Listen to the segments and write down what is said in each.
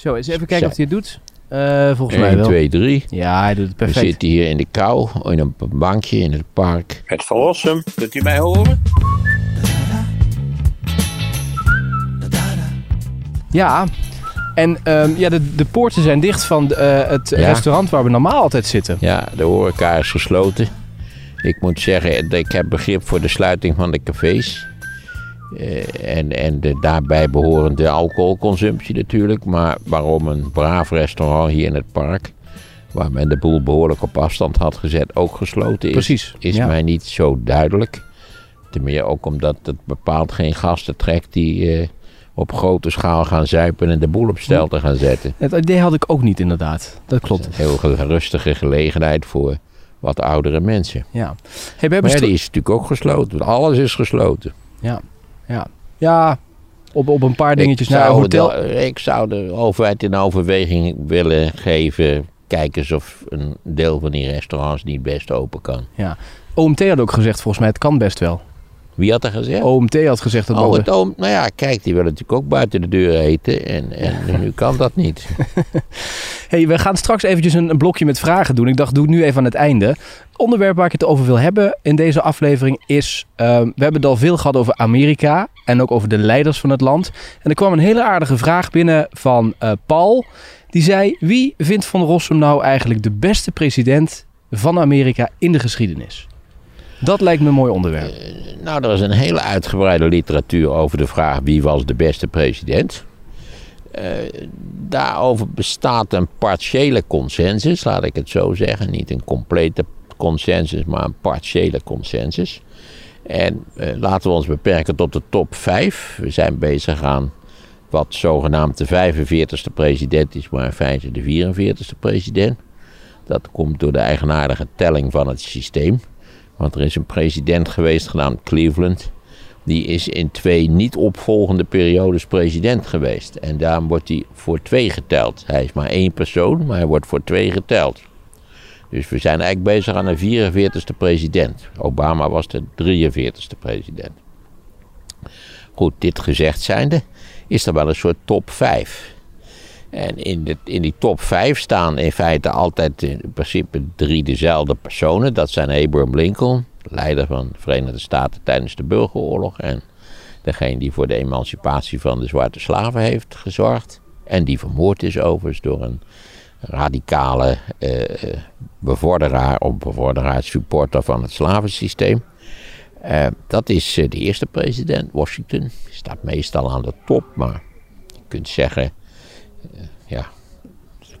Zo, eens even kijken of hij het doet. Eh, volgens mij 1, wel. 2, 3. Ja, hij doet het We perfect. zitten hier in de kou, in een bankje in het park. Het verlossen, kunt u mij horen? Ja. En ehm, ja, de, de poorten zijn dicht van eh, het Ja. restaurant waar we normaal altijd zitten. Ja, de horeca is gesloten. Ik moet zeggen, ik heb begrip voor de sluiting van de cafés. Eh, en en de daarbij behorende alcoholconsumptie natuurlijk. Maar waarom een braaf restaurant hier in het park... waar men de boel behoorlijk op afstand had gezet, ook gesloten is... Precies, is ja. mij niet zo duidelijk. Ten meer ook omdat het bepaald geen gasten trekt... die eh, op grote schaal gaan zuipen en de boel op stel te gaan zetten. Het idee had ik ook niet inderdaad. Dat klopt. Een heel ge- rustige gelegenheid voor wat oudere mensen. Ja. Hey, we Maar hebben ja, stro- die is natuurlijk ook gesloten. Alles is gesloten. Ja, ja. Ja, op, op een paar dingetjes. ik, Nou, zou hotel... de, ik zou de overheid in overweging willen geven. Kijk eens of een deel van die restaurants niet best open kan. Ja. OMT had ook gezegd, volgens mij, het kan best wel. Wie had er gezegd? OMT had gezegd dat Oh, het oom, nou ja, kijk, die willen natuurlijk ook buiten de deur eten. En, en nu kan dat niet. Hey, we gaan straks eventjes een, een blokje met vragen doen. Ik dacht, doe ik nu even aan het einde. Het onderwerp waar ik het over wil hebben in deze aflevering is... ehm, we hebben het al veel gehad over Amerika en ook over de leiders van het land. En er kwam een hele aardige vraag binnen van eh, Paul. Die zei, wie vindt Van Rossum nou eigenlijk de beste president van Amerika in de geschiedenis? Dat lijkt me een mooi onderwerp. Nou, er is een hele uitgebreide literatuur over de vraag wie was de beste president. Eh, daarover bestaat een partiële consensus, laat ik het zo zeggen. Niet een complete consensus, maar een partiële consensus. En eh, laten we ons beperken tot de top 5. We zijn bezig aan wat zogenaamd de 45ste president is, maar in feite de 44ste president. Dat komt door de eigenaardige telling van het systeem. Want er is een president geweest genaamd Cleveland. Die is in twee niet opvolgende periodes president geweest. En daarom wordt hij voor twee geteld. Hij is maar één persoon, maar hij wordt voor twee geteld. Dus we zijn eigenlijk bezig aan de 44ste president. Obama was de 43ste president. Goed, dit gezegd zijnde, is er wel een soort top 5. En in, de, in die top 5 staan in feite altijd in principe drie dezelfde personen. Dat zijn Abraham Lincoln, leider van de Verenigde Staten tijdens de burgeroorlog. En degene die voor de emancipatie van de zwarte slaven heeft gezorgd. En die vermoord is overigens door een radicale eh, bevorderaar of bevorderaar supporter van het slavensysteem. Eh, dat is eh, de eerste president, Washington. Staat meestal aan de top, maar je kunt zeggen, eh, ja,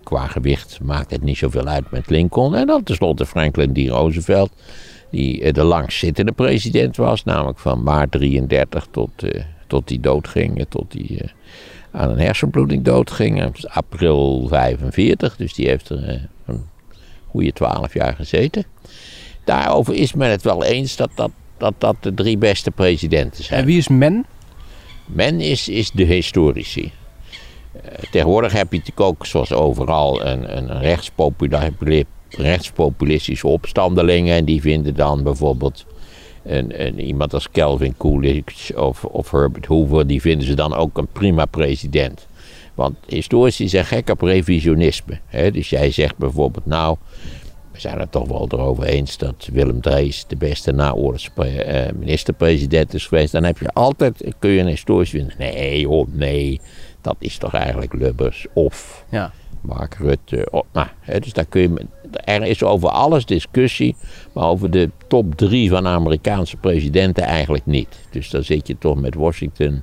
qua gewicht maakt het niet zoveel uit met Lincoln. En dan tenslotte Franklin D. Roosevelt, die eh, de langstzittende president was, namelijk van maart 33 tot, eh, tot hij doodging, eh, tot hij eh, aan een hersenbloeding doodging. Dat april 45, dus die heeft er een goede 12 jaar gezeten. Daarover is men het wel eens dat dat, dat, dat de drie beste presidenten zijn. En wie is men? Men is, is de historici. Eh, tegenwoordig heb je natuurlijk ook, zoals overal, een, een rechtspopulistische opstandelingen. En die vinden dan bijvoorbeeld een, een, iemand als Calvin Coolidge of, of Herbert Hoover, die vinden ze dan ook een prima president. Want historici zijn gek op revisionisme. Hè? Dus jij zegt bijvoorbeeld, nou, we zijn het toch wel erover eens dat Willem Drees de beste naoorlogs eh, minister-president is geweest. Dan heb je altijd, kun je een historisch vinden, nee hoor, nee, dat is toch eigenlijk Lubbers of Ja. Mark Rutte. Of, nou, hè, dus daar kun je, er is over alles discussie, maar over de top drie van Amerikaanse presidenten eigenlijk niet. Dus dan zit je toch met Washington,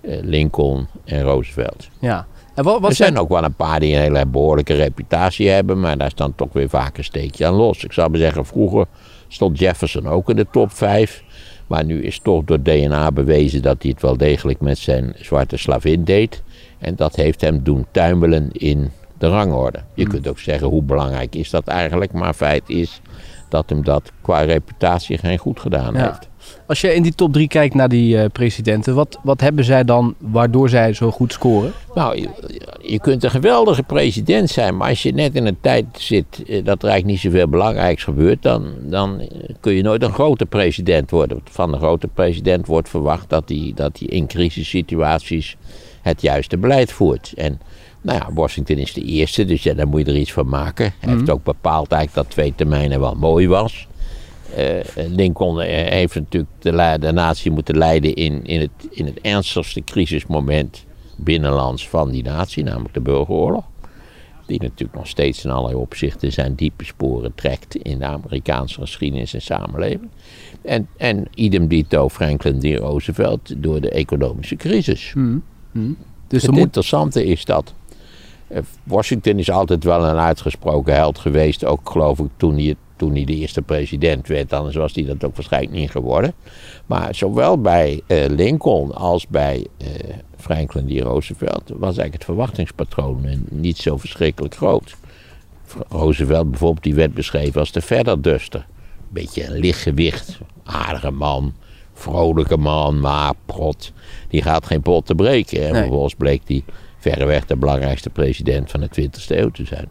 eh, Lincoln en Roosevelt. Ja. En wat, wat er zijn ook wel een paar die een hele behoorlijke reputatie hebben, maar daar is dan toch weer vaak een steekje aan los. Ik zou maar zeggen, vroeger stond Jefferson ook in de top 5. Maar nu is toch door DNA bewezen dat hij het wel degelijk met zijn zwarte slavin deed. En dat heeft hem doen tuimelen in de rangorde. Je kunt ook zeggen, hoe belangrijk is dat eigenlijk? Maar feit is dat hem dat qua reputatie geen goed gedaan Ja. heeft. Als je in die top 3 kijkt naar die eh, presidenten, wat, wat hebben zij dan waardoor zij zo goed scoren? Nou, je, je kunt een geweldige president zijn, maar als je net in een tijd zit eh, dat er eigenlijk niet zoveel belangrijks gebeurt, dan, dan eh, kun je nooit een grote president worden. Van een grote president wordt verwacht dat hij dat hij in crisissituaties het juiste beleid voert. En Nou ja, Washington is de eerste, dus ja, daar moet je er iets van maken. Hij heeft ook bepaald eigenlijk dat twee termijnen wel mooi was. Eh, Lincoln eh, heeft natuurlijk de, de natie moeten leiden in, in, het, in het ernstigste crisismoment binnenlands van die natie, namelijk de burgeroorlog. Die natuurlijk nog steeds in allerlei opzichten zijn diepe sporen trekt in de Amerikaanse geschiedenis en samenleving. En, en idem dito Franklin D. Roosevelt door de economische crisis. Dus er Het moet, interessante is dat eh, Washington is altijd wel een uitgesproken held geweest. Ook geloof ik toen hij, toen hij de eerste president werd. Anders was hij dat ook waarschijnlijk niet geworden. Maar zowel bij eh, Lincoln als bij eh, Franklin D. Roosevelt was eigenlijk het verwachtingspatroon niet zo verschrikkelijk groot. Roosevelt bijvoorbeeld, die werd beschreven als de verderduster. Beetje een lichtgewicht, aardige man, vrolijke man, maar prot. Die gaat geen pot te breken. En Nee. vervolgens bleek hij verreweg de belangrijkste president van de 20e eeuw te zijn.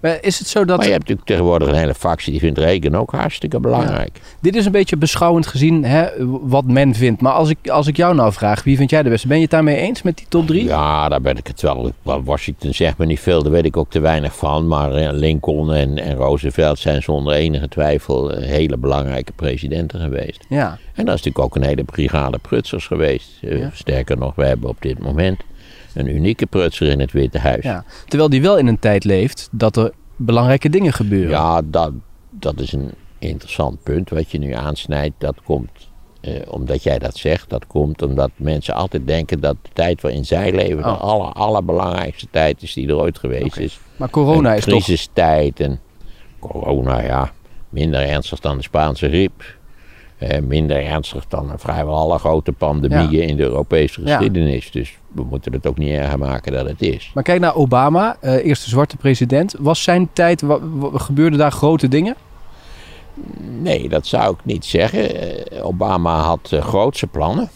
Maar is het zo dat... Maar je hebt natuurlijk tegenwoordig een hele factie die vindt Reagan ook hartstikke belangrijk. Dit is een beetje beschouwend gezien hè, wat men vindt. Maar als ik, als ik jou nou vraag, wie vind jij de beste? Ben je het daarmee eens met die top drie? Ja, daar ben ik het wel. Washington zegt me niet veel, daar weet ik ook te weinig van. Maar eh, Lincoln en, en Roosevelt zijn zonder enige twijfel eh, hele belangrijke presidenten geweest. Ja. En dat is natuurlijk ook een hele brigade prutsers geweest. Eh, Ja. Sterker nog, we hebben op dit moment een unieke prutser in het Witte Huis. ja. Terwijl die wel in een tijd leeft dat er belangrijke dingen gebeuren. Ja, dat, dat is een interessant punt wat je nu aansnijdt. Dat komt, eh, omdat jij dat zegt, dat komt omdat mensen altijd denken dat de tijd waarin zij leven de Oh. aller, allerbelangrijkste tijd is die er ooit geweest is. Maar corona een is toch... crisistijd en corona, ja, minder ernstig dan de Spaanse griep. Eh, minder ernstig dan vrijwel alle grote pandemieën in de Europese Ja. geschiedenis. Dus we moeten het ook niet erger maken dan het is. Maar kijk naar Obama, eh, eerste zwarte president. Was zijn tijd, gebeurden daar grote dingen? Nee, dat zou ik niet zeggen. Eh, Obama had grootse plannen.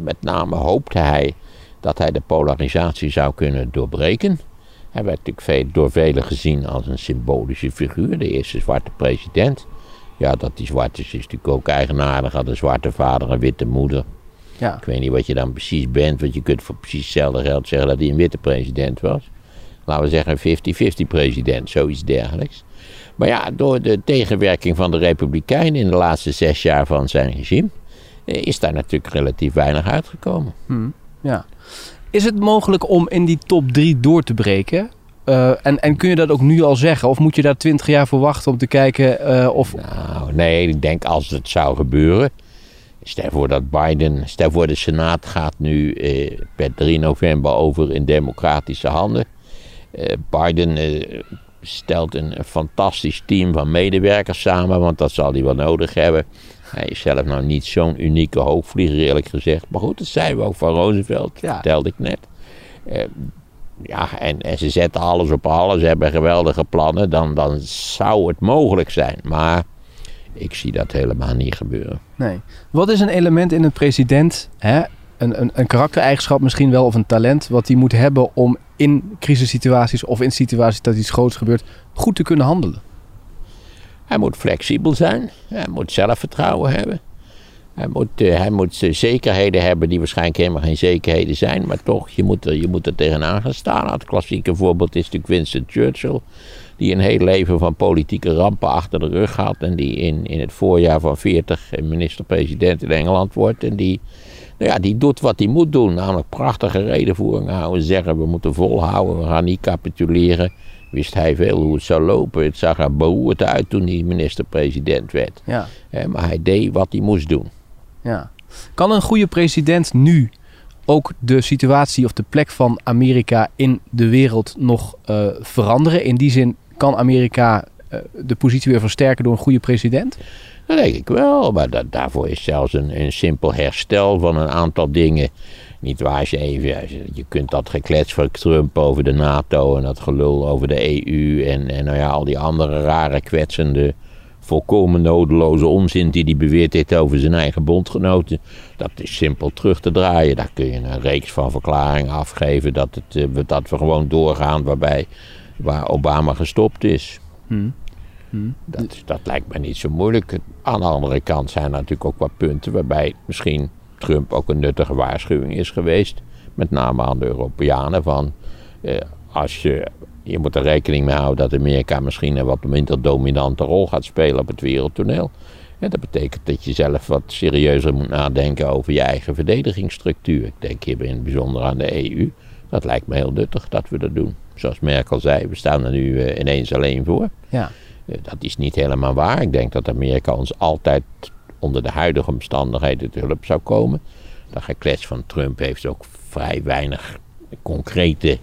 Met name hoopte hij dat hij de polarisatie zou kunnen doorbreken. Hij werd natuurlijk door velen gezien als een symbolische figuur, de eerste zwarte president. Ja, dat die zwart is, is natuurlijk ook eigenaardig. Had een zwarte vader, een witte moeder. Ja. Ik weet niet wat je dan precies bent, want je kunt voor precies hetzelfde geld zeggen dat hij een witte president was. Laten we zeggen een 50-50 president, zoiets dergelijks. Maar ja, door de tegenwerking van de Republikeinen in de laatste zes jaar van zijn regime, eh, is daar natuurlijk relatief weinig uitgekomen. ja. Is het mogelijk om in die top drie door te breken? Eh, en, en kun je dat ook nu al zeggen? Of moet je daar twintig jaar voor wachten om te kijken eh, of... Nou, nee, ik denk als het zou gebeuren. Stel voor dat Biden, stel voor de Senaat gaat nu eh, per 3 november over in democratische handen. Eh, Biden eh, stelt een, een fantastisch team van medewerkers samen, want dat zal hij wel nodig hebben. Hij is zelf nou niet zo'n unieke hoogvlieger, eerlijk gezegd. Maar goed, dat zijn we ook van Roosevelt, Ja. vertelde ik net. Ja, en, en ze zetten alles op alles, ze hebben geweldige plannen. Dan, dan zou het mogelijk zijn. Maar ik zie dat helemaal niet gebeuren. Nee. Wat is een element in een president, hè? Een, een, een karaktereigenschap misschien wel of een talent... wat hij moet hebben om in crisissituaties of in situaties dat iets groots gebeurt... goed te kunnen handelen? Hij moet flexibel zijn. Hij moet zelfvertrouwen hebben. Hij moet, eh, hij moet eh, zekerheden hebben die waarschijnlijk helemaal geen zekerheden zijn. Maar toch, je moet er, je moet er tegenaan gaan staan. Het klassieke voorbeeld is natuurlijk Winston Churchill. Die een heel leven van politieke rampen achter de rug had. En die in, in het voorjaar van 40 minister-president in Engeland wordt. En die, nou ja, die doet wat hij moet doen. Namelijk prachtige redenvoering houden. Zeggen we moeten volhouden, we gaan niet capituleren. Wist hij veel hoe het zou lopen. Het zag er beroerd uit toen hij minister-president werd. Ja. Maar hij deed wat hij moest doen. Ja. Kan een goede president nu ook de situatie of de plek van Amerika in de wereld nog eh, veranderen? In die zin kan Amerika eh, de positie weer versterken door een goede president? Dat denk ik wel, maar daarvoor is zelfs een, een simpel herstel van een aantal dingen. Niet waar je even, je, je kunt dat geklets van Trump over de NATO en dat gelul over de EU en, en nou ja, al die andere rare kwetsende, volkomen nodeloze onzin die hij beweert heeft over zijn eigen bondgenoten. Dat is simpel terug te draaien. Daar kun je een reeks van verklaringen afgeven dat, het, eh, we- dat we gewoon doorgaan waarbij, waar Obama gestopt is. Dat, is- dat lijkt me niet zo moeilijk. Aan de andere kant zijn er natuurlijk ook wat punten waarbij misschien Trump ook een nuttige waarschuwing is geweest. Met name aan de Europeanen van Eh, als je, je moet er rekening mee houden dat Amerika misschien een wat minder dominante rol gaat spelen op het wereldtoneel. En dat betekent dat je zelf wat serieuzer moet nadenken over je eigen verdedigingsstructuur. Ik denk hier in het bijzonder aan de EU. Dat lijkt me heel nuttig dat we dat doen. Zoals Merkel zei, we staan er nu eh, ineens alleen voor. Ja. Eh, dat is niet helemaal waar. Ik denk dat Amerika ons altijd onder de huidige omstandigheden te hulp zou komen. Dat geklets van Trump heeft ook vrij weinig concrete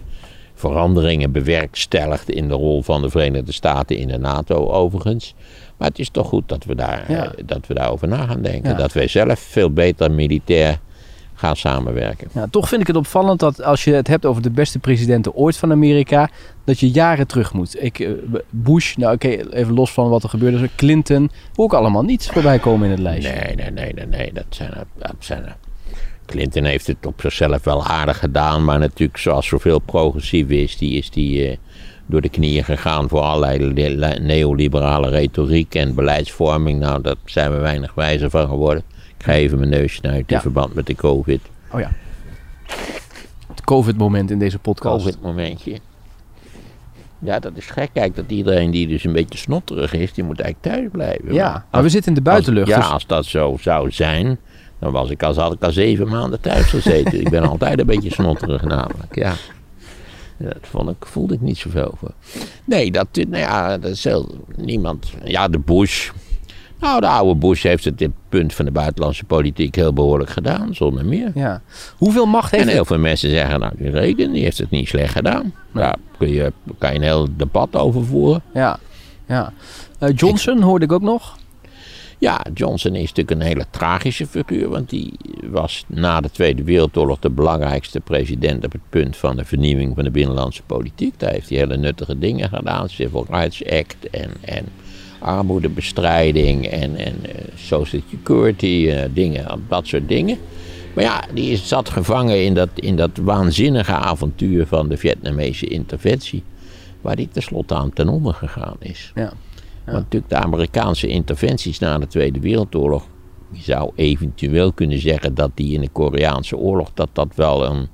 veranderingen bewerkstelligd in de rol van de Verenigde Staten in de NATO overigens. Maar het is toch goed dat we, daar, Ja. eh, dat we daarover na gaan denken. Ja. Dat wij zelf veel beter militair gaan samenwerken. Ja, toch vind ik het opvallend dat als je het hebt over de beste presidenten ooit van Amerika, dat je jaren terug moet. Ik, eh, Bush, nou oké, even los van wat er gebeurde, Clinton, hoor ik allemaal niets voorbij komen in het lijstje. Nee, nee, nee, nee, nee. Dat zijn dat zijn er. Clinton heeft het op zichzelf wel aardig gedaan, maar natuurlijk zoals zoveel progressief is, die is die eh, door de knieën gegaan voor allerlei le- le- neoliberale retoriek en beleidsvorming. Nou, daar zijn we weinig wijzer van geworden. Ik ga even mijn neus snuiten in Ja. verband met de COVID. Oh ja. Het COVID-moment in deze podcast. COVID-momentje. Ja, dat is gek. Kijk, dat iedereen die dus een beetje snotterig is, die moet eigenlijk thuis blijven. Ja, Maar maar we zitten in de buitenlucht. Als, ja, dus- als dat zo zou zijn, dan was ik als had ik al zeven maanden thuis gezeten. ik ben altijd een beetje snotterig namelijk, ja. Ja, Dat vond ik, voelde ik niet zoveel voor. Nee, dat, nou ja, dat is heel, niemand. Ja, de Bush. Nou, de oude Bush heeft het dit punt van de buitenlandse politiek heel behoorlijk gedaan, zonder meer. ja. Hoeveel macht En heeft heel veel mensen zeggen, nou, die Reagan die heeft het niet slecht gedaan. Daar kun je, kan je een heel debat over voeren. Ja, ja. Eh, Johnson hoorde ik ook nog. Ja, Johnson is natuurlijk een hele tragische figuur, want die was na de Tweede Wereldoorlog de belangrijkste president op het punt van de vernieuwing van de binnenlandse politiek. Daar heeft hij hele nuttige dingen gedaan, Civil Rights Act en, en armoedebestrijding en, en eh, social security, eh, dingen, dat soort dingen. Maar ja, die is, zat gevangen in dat, in dat waanzinnige avontuur van de Vietnamese interventie, waar die tenslotte aan ten onder gegaan is. Ja. Want natuurlijk de Amerikaanse interventies na de Tweede Wereldoorlog. Je zou eventueel kunnen zeggen dat die in de Koreaanse oorlog dat dat wel een,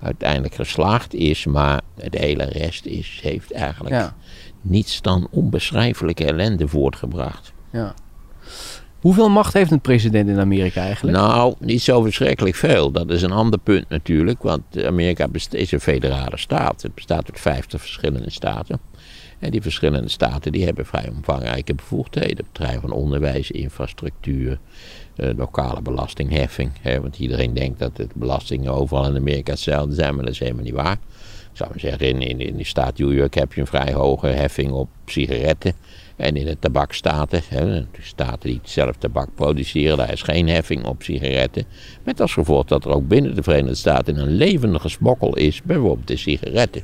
uiteindelijk geslaagd is. Maar de hele rest is, heeft eigenlijk Ja. niets dan onbeschrijfelijke ellende voortgebracht. ja. Hoeveel macht heeft een president in Amerika eigenlijk? Nou, niet zo verschrikkelijk veel. Dat is een ander punt natuurlijk. Want Amerika is een federale staat. Het bestaat uit 50 verschillende staten. Die verschillende staten die hebben vrij omvangrijke bevoegdheden. op het terrein van onderwijs, infrastructuur, eh, lokale belastingheffing. Hè, want iedereen denkt dat de belastingen overal in Amerika hetzelfde zijn, maar dat is helemaal niet waar. Ik zou maar zeggen, in, in, in de staat New York heb je een vrij hoge heffing op sigaretten. En in de tabakstaten, hè, de staten die zelf tabak produceren, daar is geen heffing op sigaretten. Met als gevolg dat er ook binnen de Verenigde Staten een levendige smokkel is, bijvoorbeeld de sigaretten.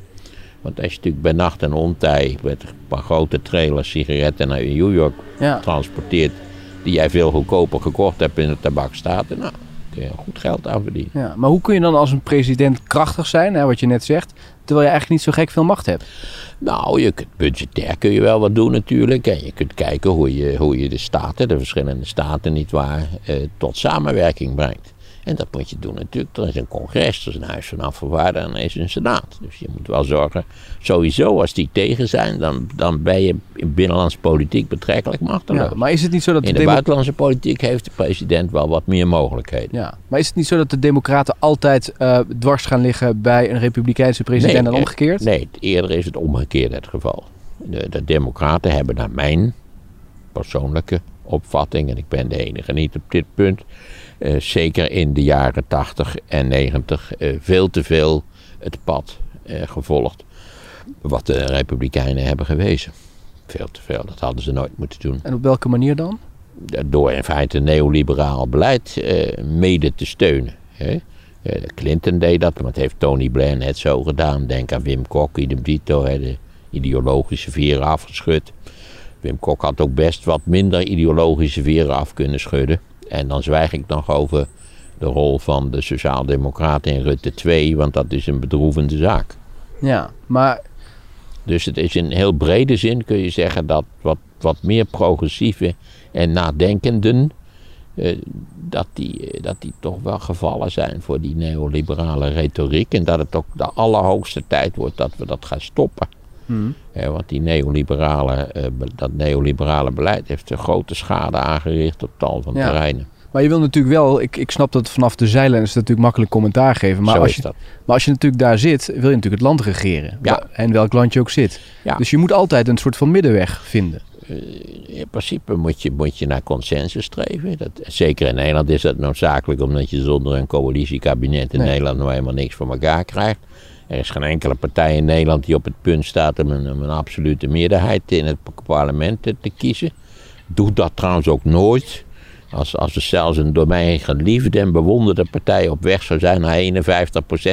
Want als je natuurlijk bij nacht en ontij met een paar grote trailers sigaretten naar New York Ja. transporteert, die jij veel goedkoper gekocht hebt in de tabakstaten, nou, kun je goed geld aan verdienen. Ja, maar hoe kun je dan als een president krachtig zijn, hè, wat je net zegt, terwijl je eigenlijk niet zo gek veel macht hebt? Nou, je kunt budgetair kun je wel wat doen natuurlijk. En je kunt kijken hoe je, hoe je de staten, de verschillende staten, niet waar, eh, tot samenwerking brengt. En dat moet je doen natuurlijk. Er is een congres, er is een huis van afgevaardigden en er is een senaat. Dus je moet wel zorgen, sowieso als die tegen zijn, dan, dan ben je in binnenlandse politiek betrekkelijk machteloos. Ja, maar is het niet zo dat in de buitenlandse politiek heeft de president wel wat meer mogelijkheden. ja, maar is het niet zo dat de democraten altijd eh, dwars gaan liggen bij een republikeinse president en eh, omgekeerd? Nee, eerder is het omgekeerd het geval. De, de democraten hebben naar mijn persoonlijke opvatting, en ik ben de enige niet op dit punt, zeker in de jaren 80 en 90 eh, veel te veel het pad eh, gevolgd wat de republikeinen hebben gewezen. Veel te veel, dat hadden ze nooit moeten doen. En op welke manier dan? Door in feite neoliberaal beleid eh, mede te steunen. Hè. Eh, Clinton deed dat, maar het heeft Tony Blair net zo gedaan. Denk aan Wim Kok, idem dito, de ideologische vieren afgeschud. Wim Kok had ook best wat minder ideologische vieren af kunnen schudden. En dan zwijg ik nog over de rol van de Sociaaldemocraten in Rutte 2, want dat is een bedroevende zaak. Ja, maar Dus het is in heel brede zin kun je zeggen dat wat, wat meer progressieve en nadenkenden eh, dat, die, eh, dat die toch wel gevallen zijn voor die neoliberale retoriek. En dat het ook de allerhoogste tijd wordt dat we dat gaan stoppen. Hè, want die neoliberale, eh, dat neoliberale beleid heeft een grote schade aangericht op tal van Ja. terreinen. Maar je wil natuurlijk wel, ik, ik snap dat vanaf de zijlijn is het natuurlijk makkelijk commentaar geven. Maar Zo als je, dat. Maar als je natuurlijk daar zit, wil je natuurlijk het land regeren. Ja. En welk land je ook zit. Ja. Dus je moet altijd een soort van middenweg vinden. In principe moet je, moet je naar consensus streven. Dat, zeker in Nederland is dat noodzakelijk, omdat je zonder een coalitiekabinet in Nee. Nederland nou helemaal niks voor elkaar krijgt. Er is geen enkele partij in Nederland die op het punt staat om een, om een absolute meerderheid in het parlement te, te kiezen. Doet dat trouwens ook nooit. Als, als er zelfs een door mij geliefde en bewonderde partij op weg zou zijn naar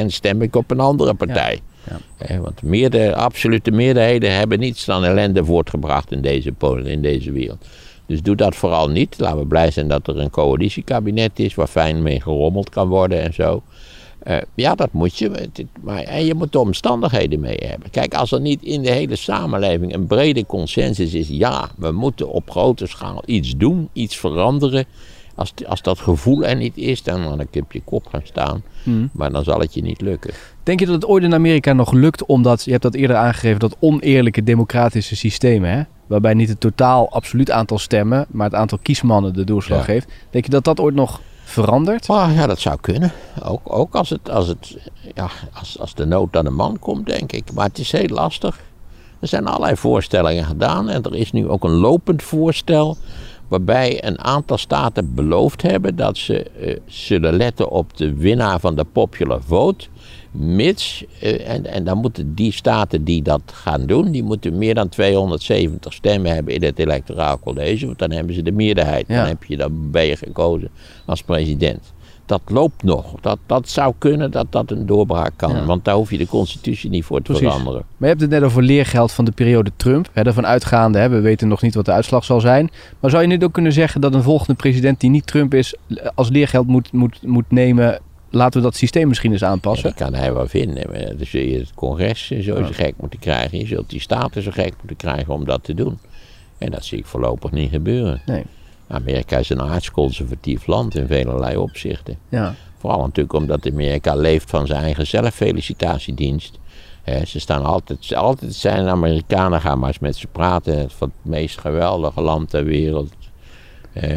51%, stem ik op een andere partij. Ja. Hè, want meerder, absolute meerderheden hebben niets dan ellende voortgebracht in deze, in deze wereld. Dus doe dat vooral niet. Laten we blij zijn dat er een coalitiekabinet is waar fijn mee gerommeld kan worden en zo. Eh, ja, dat moet je. Maar, en je moet de omstandigheden mee hebben. Kijk, als er niet in de hele samenleving een brede consensus is, ja, we moeten op grote schaal iets doen, iets veranderen. Als, als dat gevoel er niet is, dan moet ik op je kop gaan staan. Hmm. Maar dan zal het je niet lukken. Denk je dat het ooit in Amerika nog lukt omdat, je hebt dat eerder aangegeven, dat oneerlijke democratische systemen, hè? waarbij niet het totaal absoluut aantal stemmen, maar het aantal kiesmannen de doorslag Ja. geeft. Denk je dat dat ooit nog verandert? Maar ja, dat zou kunnen. Ook, ook als, het, als, het, ja, als, als de nood aan de man komt, denk ik. Maar het is heel lastig. Er zijn allerlei voorstellingen gedaan. En er is nu ook een lopend voorstel. Waarbij een aantal staten beloofd hebben dat ze eh, zullen letten op de winnaar van de popular vote. Mits, eh, en, en dan moeten die staten die dat gaan doen, die moeten meer dan 270 stemmen hebben in het electoraal college. Want dan hebben ze de meerderheid. Ja. Dan, heb je, dan ben je gekozen als president. Dat loopt nog. Dat, dat zou kunnen dat dat een doorbraak kan. Ja. Want daar hoef je de constitutie niet voor te Precies. veranderen. Maar je hebt het net over leergeld van de periode Trump. Hè, daarvan uitgaande, hè, we weten nog niet wat de uitslag zal zijn. Maar zou je nu ook kunnen zeggen dat een volgende president die niet Trump is, als leergeld moet, moet, moet nemen, laten we dat systeem misschien eens Ja, aanpassen? dat kan hij wel vinden. Maar dan zul je het congres zo Ja. gek moeten krijgen. Je zult die staten zo gek moeten krijgen om dat te doen. En dat zie ik voorlopig niet gebeuren. Nee. Amerika is een aardsconservatief land in velelei opzichten. Ja. Vooral natuurlijk omdat Amerika leeft van zijn eigen zelffelicitatiedienst. Ze staan altijd, altijd zijn Amerikanen, gaan maar eens met ze praten. Het van het meest geweldige land ter wereld. Eh,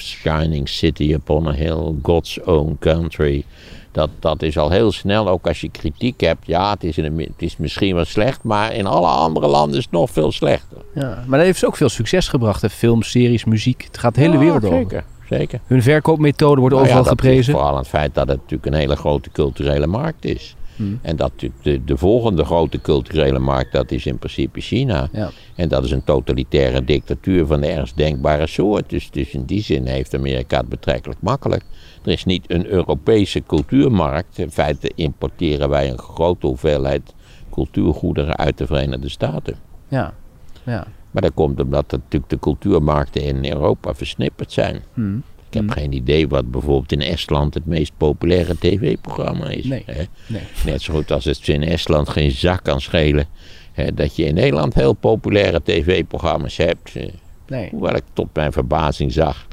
shining city upon a hill, God's own country. Dat, dat is al heel snel, ook als je kritiek hebt. Ja, het is, in het is misschien wel slecht, maar in alle andere landen is het nog veel slechter. ja. Maar dat heeft ze ook veel succes gebracht. Hè? Films, series, muziek. Het gaat de hele Ja, wereld over. Zeker, zeker. Hun verkoopmethode wordt Nou ja, overal dat ligt geprezen. vooral aan het feit dat het natuurlijk een hele grote culturele markt is. Hmm. En dat de, de volgende grote culturele markt, dat is in principe China. Ja. En dat is een totalitaire dictatuur van de ergst denkbare soort. Dus, dus in die zin heeft Amerika het betrekkelijk makkelijk. Er is niet een Europese cultuurmarkt. In feite importeren wij een grote hoeveelheid cultuurgoederen uit de Verenigde Staten. Ja. ja. Maar dat komt omdat natuurlijk de cultuurmarkten in Europa versnipperd zijn. Hmm. Ik heb geen idee wat bijvoorbeeld in Estland het meest populaire tv-programma is. Nee. hè. Nee. Net zo goed als het in Estland geen zak kan schelen. hè, dat je in Nederland heel populaire tv-programma's hebt. eh, Nee. Hoewel ik tot mijn verbazing zag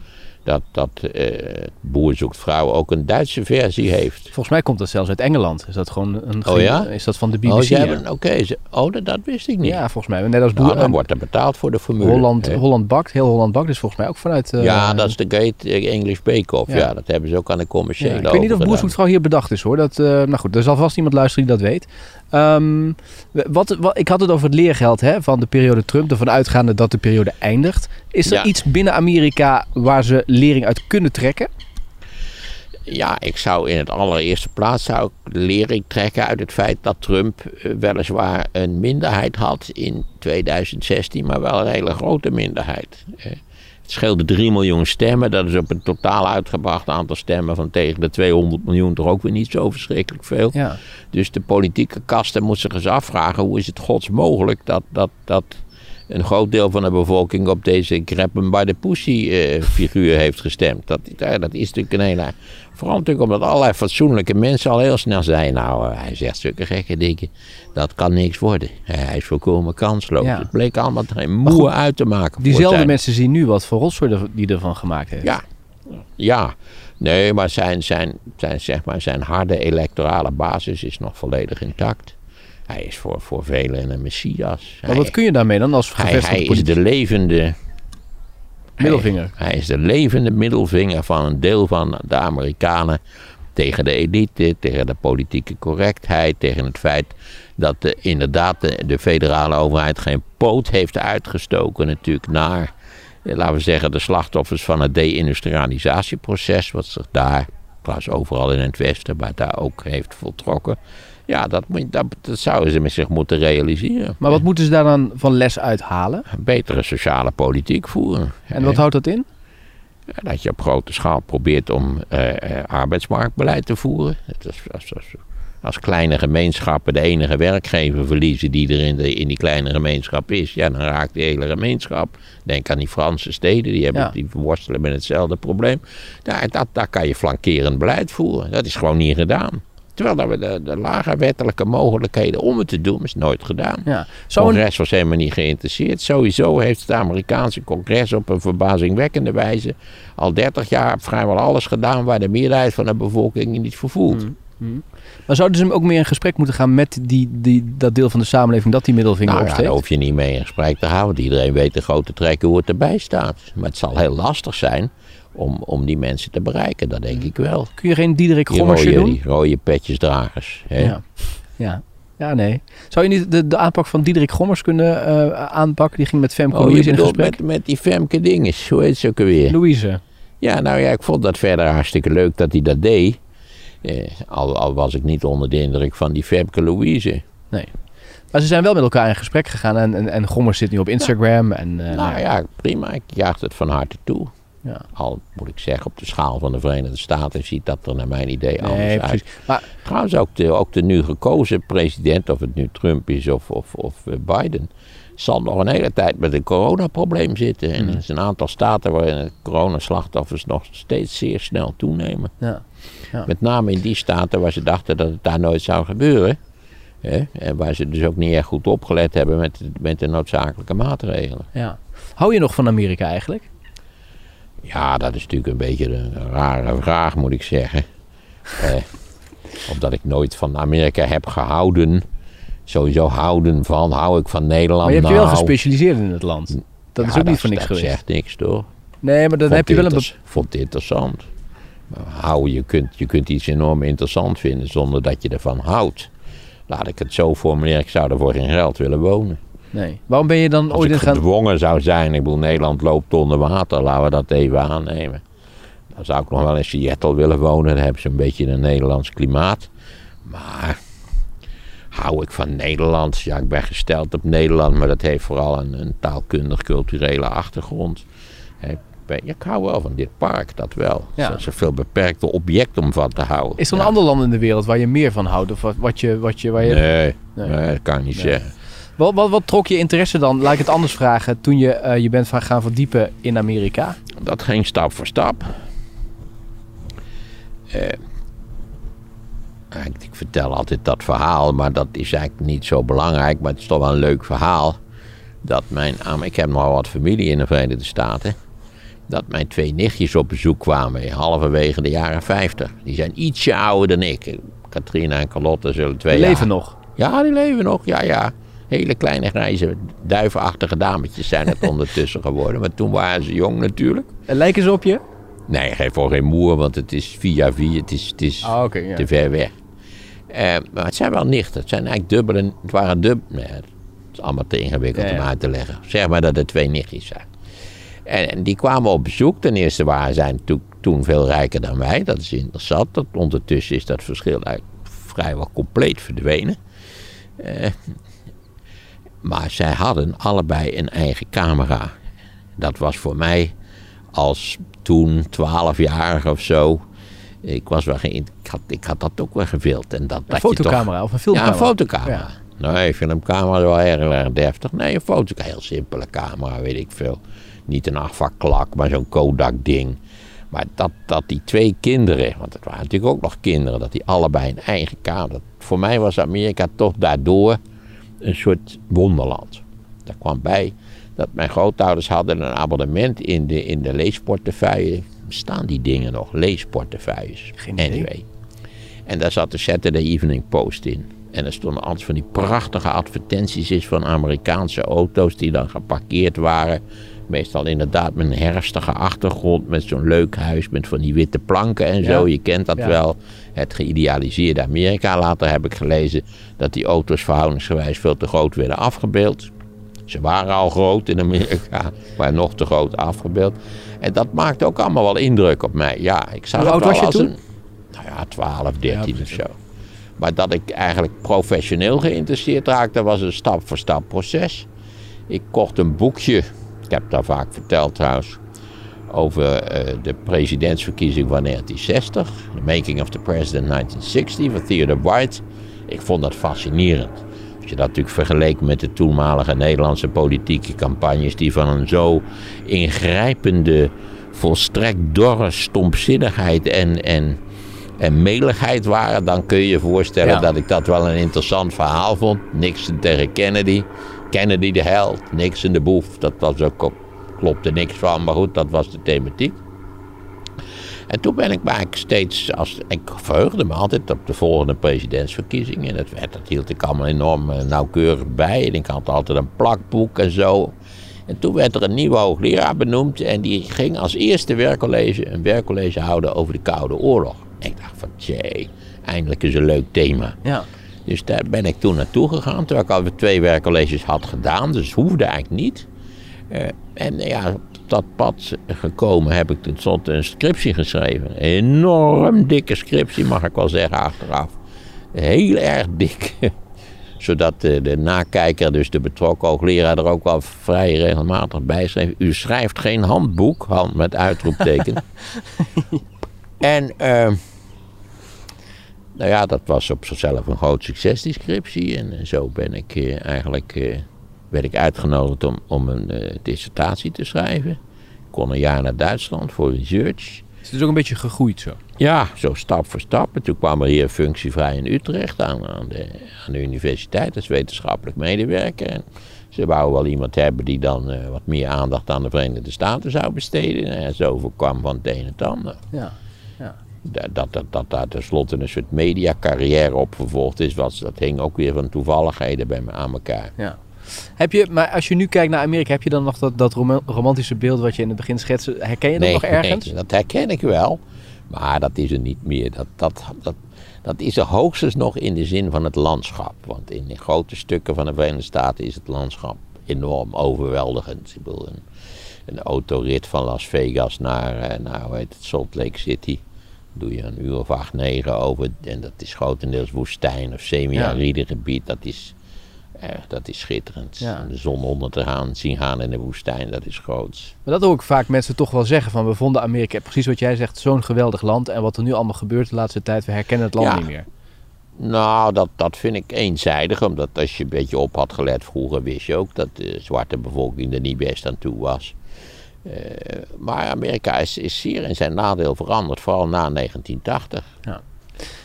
dat, dat eh, Boer zoekt vrouw ook een Duitse versie heeft. Volgens mij komt dat zelfs uit Engeland. Is dat gewoon een Oh ja? Is dat van de BBC? oh, ja? oké, ze- oh dat, dat wist ik niet. Ja, volgens mij. Net als Nou, Boer, dan en wordt er betaald voor de formule. Holland, hè. Holland Bakt. Heel Holland Bakt is volgens mij ook vanuit... eh, ja, dat is de Great English Bake Off. Ja. Ja. dat hebben ze ook aan de ja, commerciële Ik weet niet of overgedaan. Boerzoekvrouw hier bedacht is hoor. Dat, eh, nou goed, er zal vast iemand luisteren die dat weet. Ehm, wat, wat, ik had het over het leergeld hè, van de periode Trump. Ervan uitgaande dat de periode eindigt. Is er Ja. iets binnen Amerika waar ze lering uit kunnen trekken? Ja, ik zou in het allereerste plaats zou ik lering trekken uit het feit dat Trump eh, weliswaar een minderheid had in 2016, maar wel een hele grote minderheid. Het scheelde 3 miljoen stemmen, dat is op een totaal uitgebracht aantal stemmen van tegen de 200 miljoen toch ook weer niet zo verschrikkelijk veel. Ja. Dus de politieke kasten moeten zich eens afvragen hoe is het gods mogelijk dat, dat, dat een groot deel van de bevolking op deze grab hem by the pussy eh, figuur heeft gestemd. Dat, ja, dat is natuurlijk een hele... Vooral natuurlijk omdat allerlei fatsoenlijke mensen al heel snel zeiden... nou, eh, hij zegt zulke gekke dingen, dat kan niks worden. Hij is volkomen kansloos. Ja. Het bleek allemaal geen goed, moe uit te maken Diezelfde zijn. mensen zien nu wat voor rotzooi die ervan gemaakt heeft. Ja, Ja, nee, maar zijn, zijn, zijn, zeg maar zijn harde electorale basis is nog volledig intact. Hij is voor, voor velen een messias. Maar wat kun je daarmee dan als hij, hij is de levende Middelvinger. Hij, hij is de levende middelvinger van een deel van de Amerikanen tegen de elite, tegen de politieke correctheid, tegen het feit dat de, inderdaad de, de federale overheid geen poot heeft uitgestoken natuurlijk naar, eh, laten we zeggen, de slachtoffers van het deindustrialisatieproces, wat zich daar, trouwens overal in het Westen, maar daar ook heeft voltrokken. Ja, dat, moet, dat, dat zouden ze met zich moeten realiseren. Maar wat moeten ze daar dan van les uithalen? Betere sociale politiek voeren. En wat houdt dat in? Dat je op grote schaal probeert om eh, eh, arbeidsmarktbeleid te voeren. Is, als, als, als kleine gemeenschappen de enige werkgever verliezen die er in, de, in die kleine gemeenschap is, ja, dan raakt die hele gemeenschap. Denk aan die Franse steden, die, hebben, Ja. die worstelen met hetzelfde probleem. Daar, dat, daar kan je flankerend beleid voeren. Dat is gewoon niet gedaan. Terwijl dat we de, de lage wettelijke mogelijkheden om het te doen, is nooit gedaan. Ja. Het congres was helemaal niet geïnteresseerd. Sowieso heeft het Amerikaanse congres op een verbazingwekkende wijze al 30 jaar vrijwel alles gedaan waar de meerderheid van de bevolking niet voor voelt. Maar zouden ze ook meer in gesprek moeten gaan met die, die, dat deel van de samenleving dat die middelvinger Nou ja, opsteekt? daar hoef je niet mee in gesprek te houden. want Iedereen weet de grote trekken hoe het erbij staat. Maar het zal heel lastig zijn om, om die mensen te bereiken, dat denk ik wel. Kun je geen Diederik rode, doen? die rode petjesdragers. Hè? Ja. ja. Ja, nee. Zou je niet de, de aanpak van Diederik Gommers kunnen eh, aanpakken? Die ging met Femke Oh, Louise in gesprek. met, met die Femke dinges, hoe heet ze ook alweer? Louise. Ja, nou ja, ik vond dat verder hartstikke leuk dat hij dat deed. Eh, al, al was ik niet onder de indruk van die Femke Louise. Nee. Maar ze zijn wel met elkaar in gesprek gegaan. En, en, en Gommers zit nu op Instagram. En, eh, nou ja, prima. Ik jaag het van harte toe. Ja. Al moet ik zeggen, op de schaal van de Verenigde Staten ziet dat er naar mijn idee anders uit. Maar Trouwens, ook de, ook de nu gekozen president, of het nu Trump is of, of, of eh, Biden, zal nog een hele tijd met een coronaprobleem zitten. En er zijn een aantal staten waarin coronaslachtoffers nog steeds zeer snel toenemen. ja. Met name in die staten waar ze dachten dat het daar nooit zou gebeuren. Hè? En waar ze dus ook niet erg goed opgelet hebben met, met de noodzakelijke maatregelen. ja. Hou je nog van Amerika eigenlijk? Ja, dat is natuurlijk een beetje een rare vraag, moet ik zeggen. Eh, omdat ik nooit van Amerika heb gehouden. Sowieso houden van, hou ik van Nederland. Maar je hebt je wel nou, gespecialiseerd in het land. Dat is ook niet voor dat- niks dat geweest. zegt niks, toch? Nee, maar dan Vond heb je wel een... Vond het interessant. Hou, je, kunt, je kunt iets enorm interessant vinden zonder dat je ervan houdt. Laat ik het zo formuleren, ik zou er voor geen geld willen wonen. Nee. Waarom ben je dan ooit in gaan... gedwongen zou zijn, ik bedoel Nederland loopt onder water, laten we dat even aannemen. Dan zou ik nog wel in Seattle willen wonen, daar hebben ze een beetje een Nederlands klimaat. Maar hou ik van Nederland? Ja, ik ben gesteld op Nederland, maar dat heeft vooral een, een taalkundig-culturele achtergrond. Ik, ben- ik hou wel van dit park, dat wel. Ja. Is een veel beperkte object om van te houden. Is er een Ja. ander land in de wereld waar je meer van houdt? Of wat, wat je... Wat je, waar je... Nee, Nee. nee, dat kan ik niet zeggen. Wat, wat, wat trok je interesse dan, laat ik het anders vragen, toen je eh, je bent van gaan verdiepen in Amerika? Dat ging stap voor stap. Eh, ik, vertel altijd dat verhaal, maar dat is eigenlijk niet zo belangrijk. Maar het is toch wel een leuk verhaal. Dat mijn, ik heb nogal wat familie in de Verenigde Staten. Dat mijn twee nichtjes op bezoek kwamen halverwege de jaren 50. Die zijn ietsje ouder dan ik. Katrina en Carlotte zullen twee We jaar... leven nog. Ja, die leven nog. Ja, ja. Hele kleine grijze duivenachtige dametjes zijn het ondertussen geworden. Maar toen waren ze jong natuurlijk. En lijken ze op je? Nee, geen voor geen moer, want het is via via. Het is, het is Ah, ja. te ver weg. Eh, maar het zijn wel nichten. Het zijn eigenlijk dubbele. Het waren dubbel. Nee, het is allemaal te ingewikkeld Ja, ja. om uit te leggen. Zeg maar dat het twee nichtjes zijn. En, en die kwamen op bezoek. Ten eerste waren zij toen, toen veel rijker dan wij. Dat is interessant. Dat, ondertussen is dat verschil eigenlijk vrijwel compleet verdwenen. Eh, maar zij hadden allebei een eigen camera. Dat was voor mij als toen 12-jarige of zo. Ik was wel geen, ik had, ik had dat ook wel gewild. En dat, Een dat je toch- fotocamera of een ja, filmcamera? een fotocamera. Nee, filmcamera is wel heel erg deftig. Nee, een fotocamera, heel simpele camera, weet ik veel. Niet een afvaklak, maar zo'n Kodak ding. Maar dat, dat die twee kinderen, want het waren natuurlijk ook nog kinderen, dat die allebei een eigen camera. dat- Voor mij was Amerika toch daardoor een soort wonderland. Daar kwam bij dat mijn grootouders hadden een abonnement in de, in de leesportefeuille. bestaan die dingen nog? Leesportefeuilles. Geen idee. Anyway. En daar zat de Saturday Evening Post in. En er stonden altijd van die prachtige advertenties in van Amerikaanse auto's die dan geparkeerd waren. Meestal inderdaad met een herfstige achtergrond, met zo'n leuk huis met van die witte planken en zo. Ja. Je kent dat Ja. wel. Het geïdealiseerde Amerika. Later heb ik gelezen dat die auto's verhoudingsgewijs veel te groot werden afgebeeld. Ze waren al groot in Amerika, maar nog te groot afgebeeld. En dat maakte ook allemaal wel indruk op mij. Ja, ik zag Hoe het oud wel was je als toen? een... Nou ja, 12, 13 of zo. Maar dat ik eigenlijk professioneel geïnteresseerd raakte, was een stap voor stap proces. Ik kocht een boekje, ik heb daar vaak verteld trouwens, over eh, de presidentsverkiezing van 1960. The Making of the President 1960 van Theodore White. Ik vond dat fascinerend. Als je dat natuurlijk vergeleek met de toenmalige Nederlandse politieke campagnes, die van een zo ingrijpende, volstrekt dorre stompzinnigheid en, en, en meligheid waren, dan kun je je voorstellen Ja. dat ik dat wel een interessant verhaal vond. Nixon tegen Kennedy. Kennedy de held, Nixon de boef. Dat was ook, ook- klopte niks van, maar goed, dat was de thematiek. En toen ben ik maar steeds, als, ik verheugde me altijd op de volgende presidentsverkiezingen. En dat, werd, dat hield ik allemaal enorm eh, nauwkeurig bij. En ik had altijd een plakboek en zo. En toen werd er een nieuwe hoogleraar benoemd. En die ging als eerste werkcollege een werkcollege houden over de Koude Oorlog. En ik dacht van, tjee, eindelijk is een leuk thema. Ja. Dus daar ben ik toen naartoe gegaan, terwijl ik alweer twee werkcolleges had gedaan. Dus hoefde eigenlijk niet. Eh, en ja, op dat pad gekomen heb ik tenslotte een scriptie geschreven. Een enorm dikke scriptie, mag ik wel zeggen, achteraf. Heel erg dik. Zodat de, de nakijker, dus de betrokken hoogleraar, er ook wel vrij regelmatig bij schreef. U schrijft geen handboek, hand met uitroepteken. en... eh, nou ja, dat was op zichzelf een groot succes, die scriptie. En eh, zo ben ik eh, eigenlijk eh, werd ik uitgenodigd om, om een eh, dissertatie te schrijven. Ik kon een jaar naar Duitsland voor research. Het is ook een beetje gegroeid zo. Ja, zo stap voor stap. En toen kwam er hier functievrij in Utrecht aan, aan, de, aan de universiteit als wetenschappelijk medewerker. En ze wouden wel iemand hebben die dan eh, wat meer aandacht aan de Verenigde Staten zou besteden. En zo kwam van het een en het ander. Ja. Dat, dat, dat, dat daar tenslotte een soort mediacarrière op vervolgd is, was, dat hing ook weer van toevalligheden bij me aan elkaar. Ja. Heb je, maar als je nu kijkt naar Amerika, heb je dan nog dat, dat roma- romantische beeld wat je in het begin schetste? Herken je dat nog ergens? nee, dat herken ik wel. Maar dat is er niet meer. Dat, dat, dat, dat is er hoogstens nog in de zin van het landschap. Want in de grote stukken van de Verenigde Staten is het landschap enorm overweldigend. Ik bedoel, een, een autorit van Las Vegas naar, eh, naar hoe heet het, Salt Lake City. Doe je een uur of acht, negen over. En dat is grotendeels woestijn of semi-aride gebied. Dat is, dat is schitterend. Ja. En De zon onder te gaan, zien gaan in de woestijn, dat is groots. Maar dat hoor ik vaak mensen toch wel zeggen. Van we vonden Amerika, precies wat jij zegt, zo'n geweldig land. En wat er nu allemaal gebeurt de laatste tijd, we herkennen het land Ja. niet meer. Nou, dat, dat vind ik eenzijdig. Omdat als je een beetje op had gelet vroeger, wist je ook dat de zwarte bevolking er niet best aan toe was. Eh, maar Amerika is, is zeer in zijn nadeel veranderd, vooral na 1980.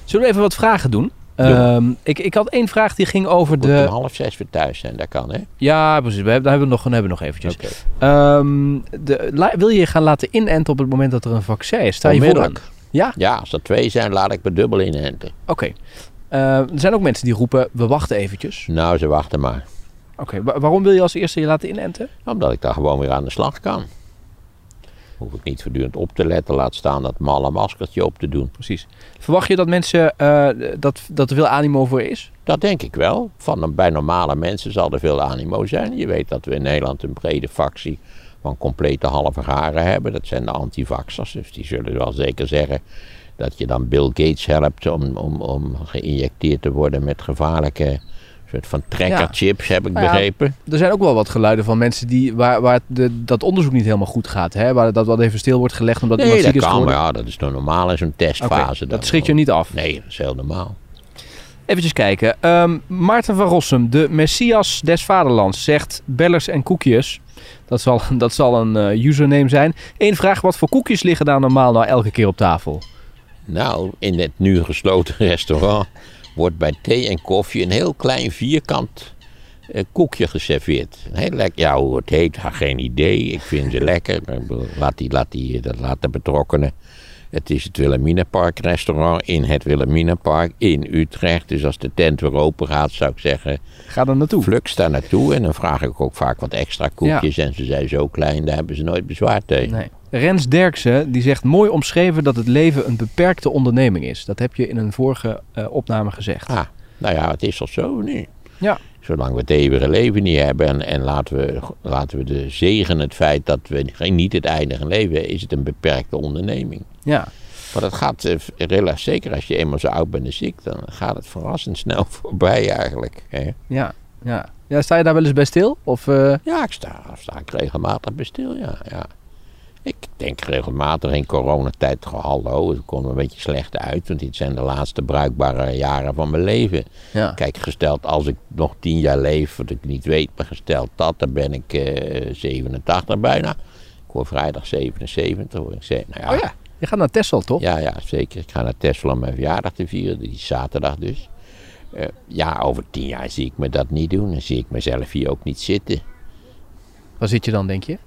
Zullen we even wat vragen doen? Ehm, ik, ik had één vraag die ging over Moet om de... half zes weer thuis zijn, dat kan hè? Ja, precies. We hebben, daar hebben we nog, dan hebben we nog eventjes. Ehm, de, la- wil je je gaan laten inenten op het moment dat er een vaccin is? Sta je? Onmiddellijk. Ja? Ja, als er twee zijn, laat ik me dubbel inenten. Oké. Eh, er zijn ook mensen die roepen, we wachten eventjes. Nou, ze wachten maar. Oké, wa- waarom wil je als eerste je laten inenten? Omdat ik daar gewoon weer aan de slag kan. Hoef ik niet voortdurend op te letten, laat staan dat malle maskertje op te doen. Precies. Verwacht je dat mensen, eh, dat, dat er veel animo voor is? Dat denk ik wel. Van, bij normale mensen zal er veel animo zijn. Je weet dat we in Nederland een brede factie van complete halve garen hebben. Dat zijn de antivaxers. Dus die zullen wel zeker zeggen dat je dan Bill Gates helpt om, om, om geïnjecteerd te worden met gevaarlijke soort van trekkerchips, heb ik Nou ja, begrepen. Er zijn ook wel wat geluiden van mensen die, waar, waar de, dat onderzoek niet helemaal goed gaat. Hè? Waar dat wat even stil wordt gelegd omdat Nee, iemand dat ziek is kan, geworden. ja, dat is nou normaal in zo'n testfase. dat dan. schrikt je niet af. Nee, dat is heel normaal. Even kijken. Ehm, Maarten van Rossum, de Messias des Vaderlands, zegt bellers en koekjes. Dat zal, dat zal een eh, username zijn. Eén vraag, wat voor koekjes liggen daar normaal nou elke keer op tafel? Nou, in het nu gesloten restaurant wordt bij thee en koffie een heel klein vierkant eh, koekje geserveerd. Heel lekker. Ja, hoe het heet, geen idee. Ik vind ze lekker. Laat, die, laat, die, dat laat de betrokkenen. Het is het Wilhelminapark restaurant in het Wilhelminapark in Utrecht. Dus als de tent weer open gaat, zou ik zeggen, Ga er naartoe. flux daar naartoe. En dan vraag ik ook vaak wat extra koekjes. En ze zijn zo klein, daar hebben ze nooit bezwaar tegen. Nee. Rens Derksen die zegt mooi omschreven dat het leven een beperkte onderneming is. Dat heb je in een vorige eh, opname gezegd. Ah, nou ja, het is toch zo nu. Ja. Zolang we het eeuwige leven niet hebben en, en laten, we, laten we de zegen het feit dat we geen- niet het eindige leven is het een beperkte onderneming. Ja. Maar dat gaat, eh, rela- zeker als je eenmaal zo oud bent en ziek, dan gaat het verrassend snel voorbij eigenlijk. Hè? Ja. Ja. ja. Sta je daar wel eens bij stil? Of, eh, Ja, ik sta, sta ik regelmatig bij stil, ja, ja. Ik denk regelmatig in coronatijd, hallo, het er een beetje slecht uit, want dit zijn de laatste bruikbare jaren van mijn leven. ja. Kijk, gesteld als ik nog tien jaar leef, wat ik niet weet, maar gesteld dat, dan ben ik eh 87 bijna. Ik word vrijdag 77, hoor ik zeggen. Nou ja, Oh ja. Je gaat naar Texel, toch? ja, ja, zeker. Ik ga naar Tesla om mijn verjaardag te vieren, die is zaterdag dus. Eh, ja, over tien jaar zie ik me dat niet doen. Dan zie ik mezelf hier ook niet zitten. Waar zit je dan, denk je?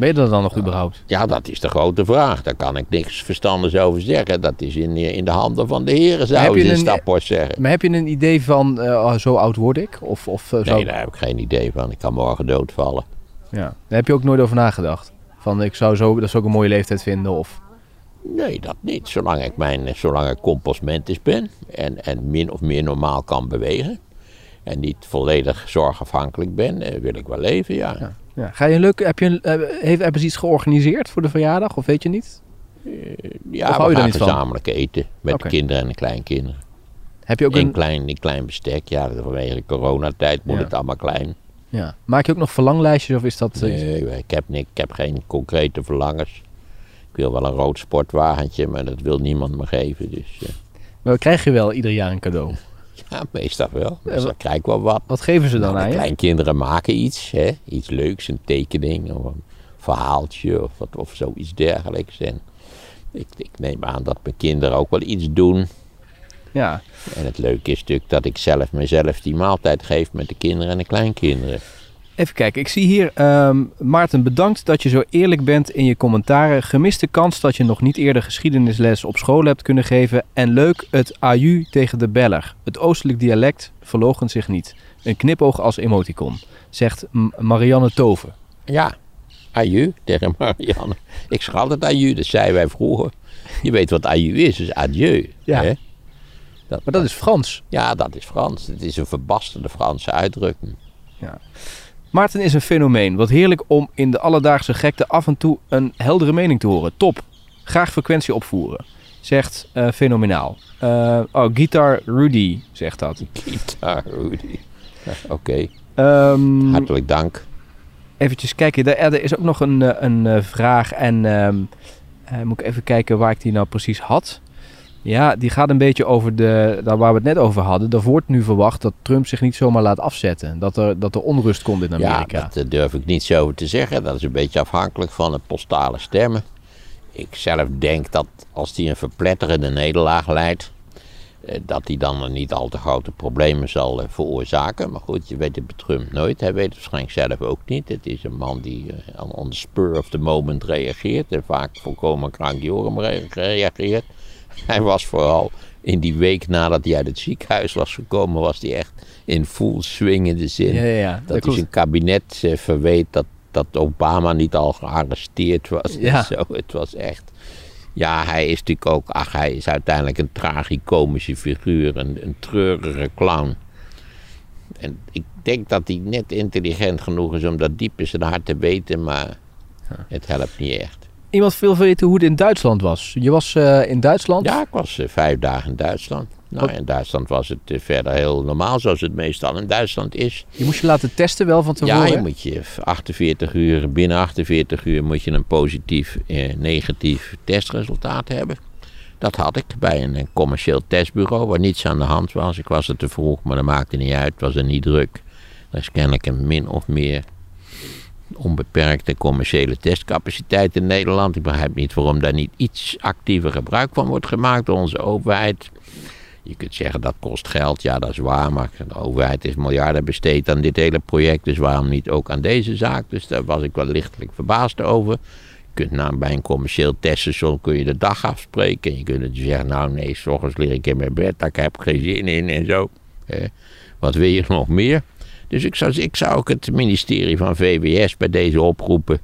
Ben je er dan nog überhaupt? Ja, dat is de grote vraag. Daar kan ik niks verstandigs over zeggen. Dat is in, in de handen van de heren, zou je in een- Staphorst zeggen. Maar heb je een idee van eh, oh, zo oud word ik? Of, of eh, zo? Nee, daar heb ik geen idee van. Ik kan morgen doodvallen. Ja. Daar heb je ook nooit over nagedacht? Van ik zou zo, dat zou ik een mooie leeftijd vinden of... Nee, dat niet. Zolang ik, mijn, zolang ik compostmentis ben en, en min of meer normaal kan bewegen. En niet volledig zorgafhankelijk ben, eh, wil ik wel leven, ja. Ja. Ja. Ga je een leuk, heb je een, eh, heeft, hebben ze iets georganiseerd voor de verjaardag of weet je niet? Ja, Of hou we gaan van? gezamenlijk eten met de kinderen en de kleinkinderen. Heb je ook In een, klein, in klein bestek, ja, vanwege coronatijd moet Ja. het allemaal klein. ja. Maak je ook nog verlanglijstjes of is dat... eh, Nee, ik heb, niks, ik heb geen concrete verlangens. Ik wil wel een rood sportwagentje, maar dat wil niemand me geven. Dus eh, Maar krijg je wel ieder jaar een cadeau? Ja, meestal wel. Dus wa- dan krijg ik wel wat. Wat geven ze dan Nou, aan je? kleinkinderen maken iets, hè? iets leuks, een tekening of een verhaaltje of, wat, of zoiets dergelijks. En ik, ik neem aan dat mijn kinderen ook wel iets doen. Ja. En het leuke is natuurlijk dat ik zelf mezelf die maaltijd geef met de kinderen en de kleinkinderen. Even kijken, ik zie hier, ehm, Maarten, bedankt dat je zo eerlijk bent in je commentaren. Gemiste kans dat je nog niet eerder geschiedenisles op school hebt kunnen geven. En leuk het aju tegen de beller. Het oostelijk dialect verloochent zich niet. Een knipoog als emoticon, zegt Marianne Toven. Ja, aju tegen Marianne. Ik zeg altijd aju, dat zeiden wij vroeger. Je weet wat aju is, dus adieu. Ja. hè? Maar dat is Frans. Ja, dat is Frans. Het is een verbasterde Franse uitdrukking. Maarten is een fenomeen. Wat heerlijk om in de alledaagse gekte af en toe een heldere mening te horen. Top. Graag frequentie opvoeren. Zegt eh, fenomenaal. Eh, oh, Guitar Rudy zegt dat. Gitaar, Rudy. Oké, Ehm hartelijk dank. eventjes kijken. Er, er is ook nog een, eh, een vraag. En ehm, eh, moet ik even kijken waar ik die nou precies had. Ja, die gaat een beetje over de, daar waar we het net over hadden. Er wordt nu verwacht dat Trump zich niet zomaar laat afzetten. Dat er, dat er onrust komt in Ja, Amerika. dat eh, durf ik niet zo over te zeggen. Dat is een beetje afhankelijk van de postale stemmen. Ik zelf denk dat als hij een verpletterende nederlaag leidt, eh, dat hij dan niet al te grote problemen zal eh, veroorzaken. Maar goed, je weet het bij Trump nooit. Hij weet het waarschijnlijk zelf ook niet. Het is een man die eh, on- the spur of the moment reageert en vaak volkomen krankjorum re- reageert. Hij was vooral in die week nadat hij uit het ziekenhuis was gekomen, was hij echt in full swingende zin. ja, ja, ja. Dat klopt. hij zijn kabinet eh, verweet dat, dat Obama niet al gearresteerd was. en. Zo. Het was echt. Ja, hij is natuurlijk ook. Ach, hij is uiteindelijk een tragicomische figuur. Een, een treurige clown. En ik denk dat hij net intelligent genoeg is om dat diep in zijn hart te weten. Maar het helpt niet echt. Iemand wil weten hoe het in Duitsland was. Je was eh, in Duitsland. Ja, ik was eh, vijf dagen in Duitsland. Nou, Wat- in Duitsland was het eh, verder heel normaal, zoals het meestal in Duitsland is. Je moest je laten testen wel van tevoren. Ja, je moet je 48 uur, binnen 48 uur moet je een positief, negatief testresultaat hebben. Dat had ik bij een, commercieel testbureau waar niets aan de hand was. Ik was er te vroeg, maar dat maakte niet uit. Het was er niet druk. Er is kennelijk een min of meer onbeperkte commerciële testcapaciteit in Nederland. Ik begrijp niet waarom daar niet iets actiever gebruik van wordt gemaakt door onze overheid. Je kunt zeggen dat kost geld, ja dat is waar, maar de overheid is miljarden besteed aan dit hele project, dus waarom niet ook aan deze zaak? Dus daar was ik wel lichtelijk verbaasd over. Je kunt nou, bij een commercieel teststation kun je de dag afspreken. En je kunt zeggen, nou nee, s ochtends lig ik in mijn bed, daar heb ik geen zin in en zo. Eh, wat wil je nog meer? Dus ik zou, ik zou ook het ministerie van VWS bij deze oproepen.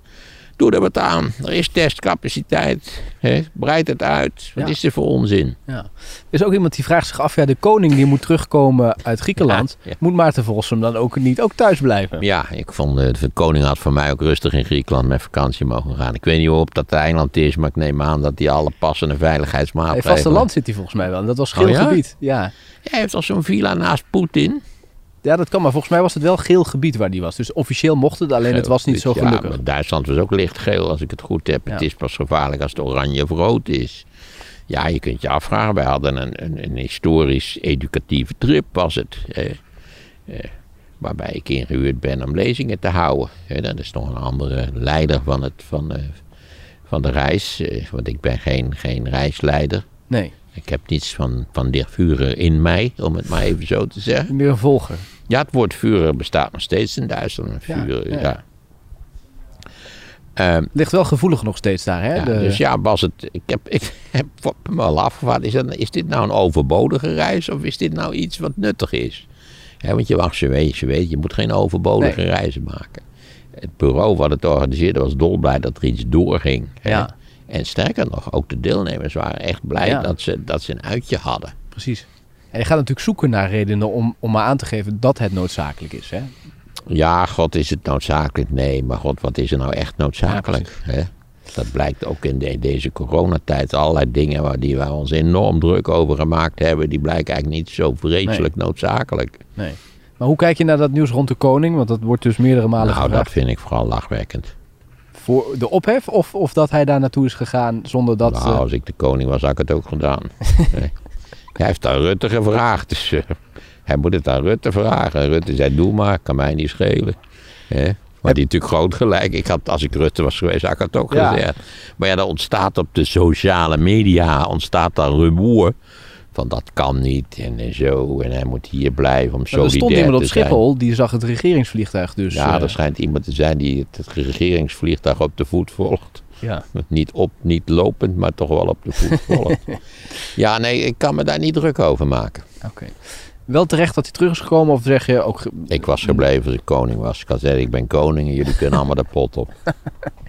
Doe er wat aan. Er is testcapaciteit. Hè? Breid het uit. Wat Ja. is er voor onzin? Ja. Er is ook iemand die vraagt zich af, ja, de koning die moet terugkomen uit Griekenland. Ja. Moet Maarten Vossum dan ook niet ook thuis blijven? Ja, ik vond eh, de koning had voor mij ook rustig in Griekenland met vakantie mogen gaan. Ik weet niet hoe op dat eiland is, maar ik neem aan dat hij alle passende veiligheidsmaatregelen... vasteland zit hij volgens mij wel. En dat was geel Oh ja? gebied. Ja. Hij heeft al zo'n villa naast Poetin. Ja, dat kan. Maar volgens mij was het wel geel gebied waar die was. Dus officieel mocht het, alleen het was niet zo Ja, gelukkig. maar Duitsland was ook lichtgeel als ik het goed heb. Ja. Het is pas gevaarlijk als het oranje of rood is. Ja, je kunt je afvragen. Wij hadden een, een, een historisch educatieve trip was het. Eh, eh, waarbij ik ingehuurd ben om lezingen te houden. Eh, dat is nog een andere leider van, het, van, eh, van de reis. eh, want ik ben geen, geen reisleider. Nee, Ik heb niets van, van de in mij, om het maar even zo te zeggen. meer een volger. Ja, het woord Führer bestaat nog steeds in Duitsland. Een Ja, ja. ja. Ehm, Ligt wel gevoelig nog steeds daar, hè? ja, De- Dus ja, was het. Ik heb, ik heb me wel afgevraagd: is, dat, is dit nou een overbodige reis of is dit nou iets wat nuttig is? Want je wacht, je weet, je weet, je moet geen overbodige Nee. reizen maken. Het bureau wat het organiseerde was dolblij dat er iets doorging. Ja. En sterker nog, ook de deelnemers waren echt blij Ja. dat, ze, dat ze een uitje hadden. Precies. En je gaat natuurlijk zoeken naar redenen om, om maar aan te geven dat het noodzakelijk is, hè? Ja, god, is het noodzakelijk? Nee, maar god, wat is er nou echt noodzakelijk? hè? Dat blijkt ook in de- deze coronatijd. Allerlei dingen waar, die we ons enorm druk over gemaakt hebben, die blijken eigenlijk niet zo vreselijk noodzakelijk. Nee. Maar hoe kijk je naar dat nieuws rond de koning? Want dat wordt dus meerdere malen Nou, dat vind ik vooral lachwekkend. Voor de ophef of, of dat hij daar naartoe is gegaan zonder dat... nou, als ik de koning was, had ik het ook gedaan. Nee. Hij heeft aan Rutte gevraagd, dus eh, hij moet het aan Rutte vragen. Rutte zei, doe maar, kan mij niet schelen. Hè? Maar die natuurlijk groot gelijk. Ik had, als ik Rutte was geweest, had ik het ook Ja. gezegd. Maar ja, er ontstaat op de sociale media ontstaat dan rumoer. Van dat kan niet en, en zo. En hij moet hier blijven om solidair er stond iemand op zijn. Schiphol, die zag het regeringsvliegtuig dus... Ja, eh, er schijnt iemand te zijn die het, het regeringsvliegtuig op de voet volgt. ja. Niet op, niet lopend, maar toch wel op de voet volgt. ja, nee, ik kan me daar niet druk over maken. Oké. Wel terecht dat hij terug is gekomen of zeg je ook... Ik was gebleven als ik koning was. Ik had gezegd, ik ben koning en jullie kunnen allemaal de pot op.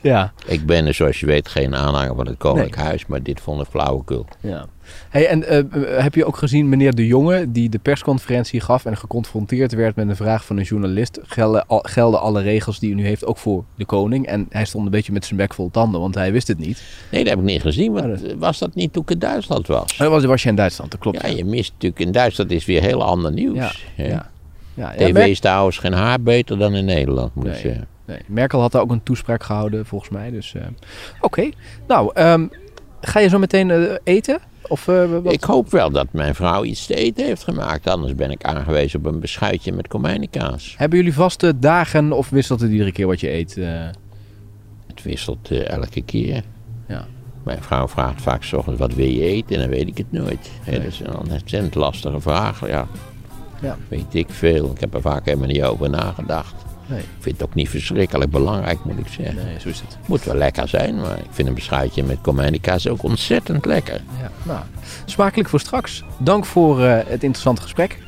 Ja, Ik ben, zoals je weet, geen aanhanger van het koninklijk huis, maar dit vond ik flauwekul. ja. Hey, en eh, eh, heb je ook gezien meneer De Jonge die de persconferentie gaf en geconfronteerd werd met een vraag van een journalist? Gelden, al- gelden alle regels die u nu heeft ook voor de koning? En hij stond een beetje met zijn bek vol tanden, want hij wist het niet. Nee, dat heb ik niet gezien, want Oh, dat- eh, was dat niet toen ik in Duitsland was? Maar was, was je in Duitsland, dat klopt. Ja, je mist natuurlijk, in Duitsland is weer heel ander nieuws. Ja, ja. TV is trouwens geen haar beter dan in Nederland, moet ik Nee. zeggen. Nee, Merkel had daar ook een toespraak gehouden, volgens mij. Dus, eh, Oké, nou, ehm, ga je zo meteen eh, eten? Of, eh, wat? Ik hoop wel dat mijn vrouw iets te eten heeft gemaakt. Anders ben ik aangewezen op een beschuitje met komijnenkaas. Hebben jullie vaste dagen of wisselt het iedere keer wat je eet? Het wisselt elke keer. ja. Mijn vrouw vraagt vaak 's ochtends wat wil je eten en dan weet ik het nooit. Nee. Dat is een ontzettend lastige vraag. Ja. Ja. Weet ik veel. Ik heb er vaak helemaal niet over nagedacht. Nee, Ik vind het ook niet verschrikkelijk belangrijk, moet ik zeggen. nee, zo is het. Moet wel lekker zijn, maar ik vind een beschuitje met komijnenkaas ook ontzettend lekker. Ja, nou, smakelijk voor straks. Dank voor eh, het interessante gesprek.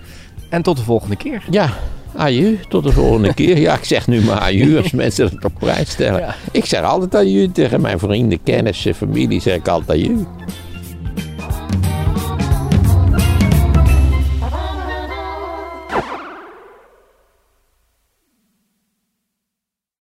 En tot de volgende keer. Ja, aju. Tot de volgende keer. Ja, ik zeg nu maar aju als mensen dat op prijs stellen. Ja. Ik zeg altijd aju tegen mijn vrienden, kennissen, familie zeg ik altijd aju.